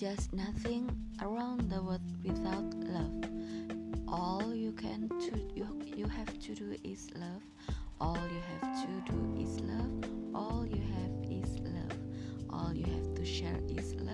just nothing around the world without love. All you can to you, you have to do is love. All you have to do is love. All you have is love. All you have to share is love.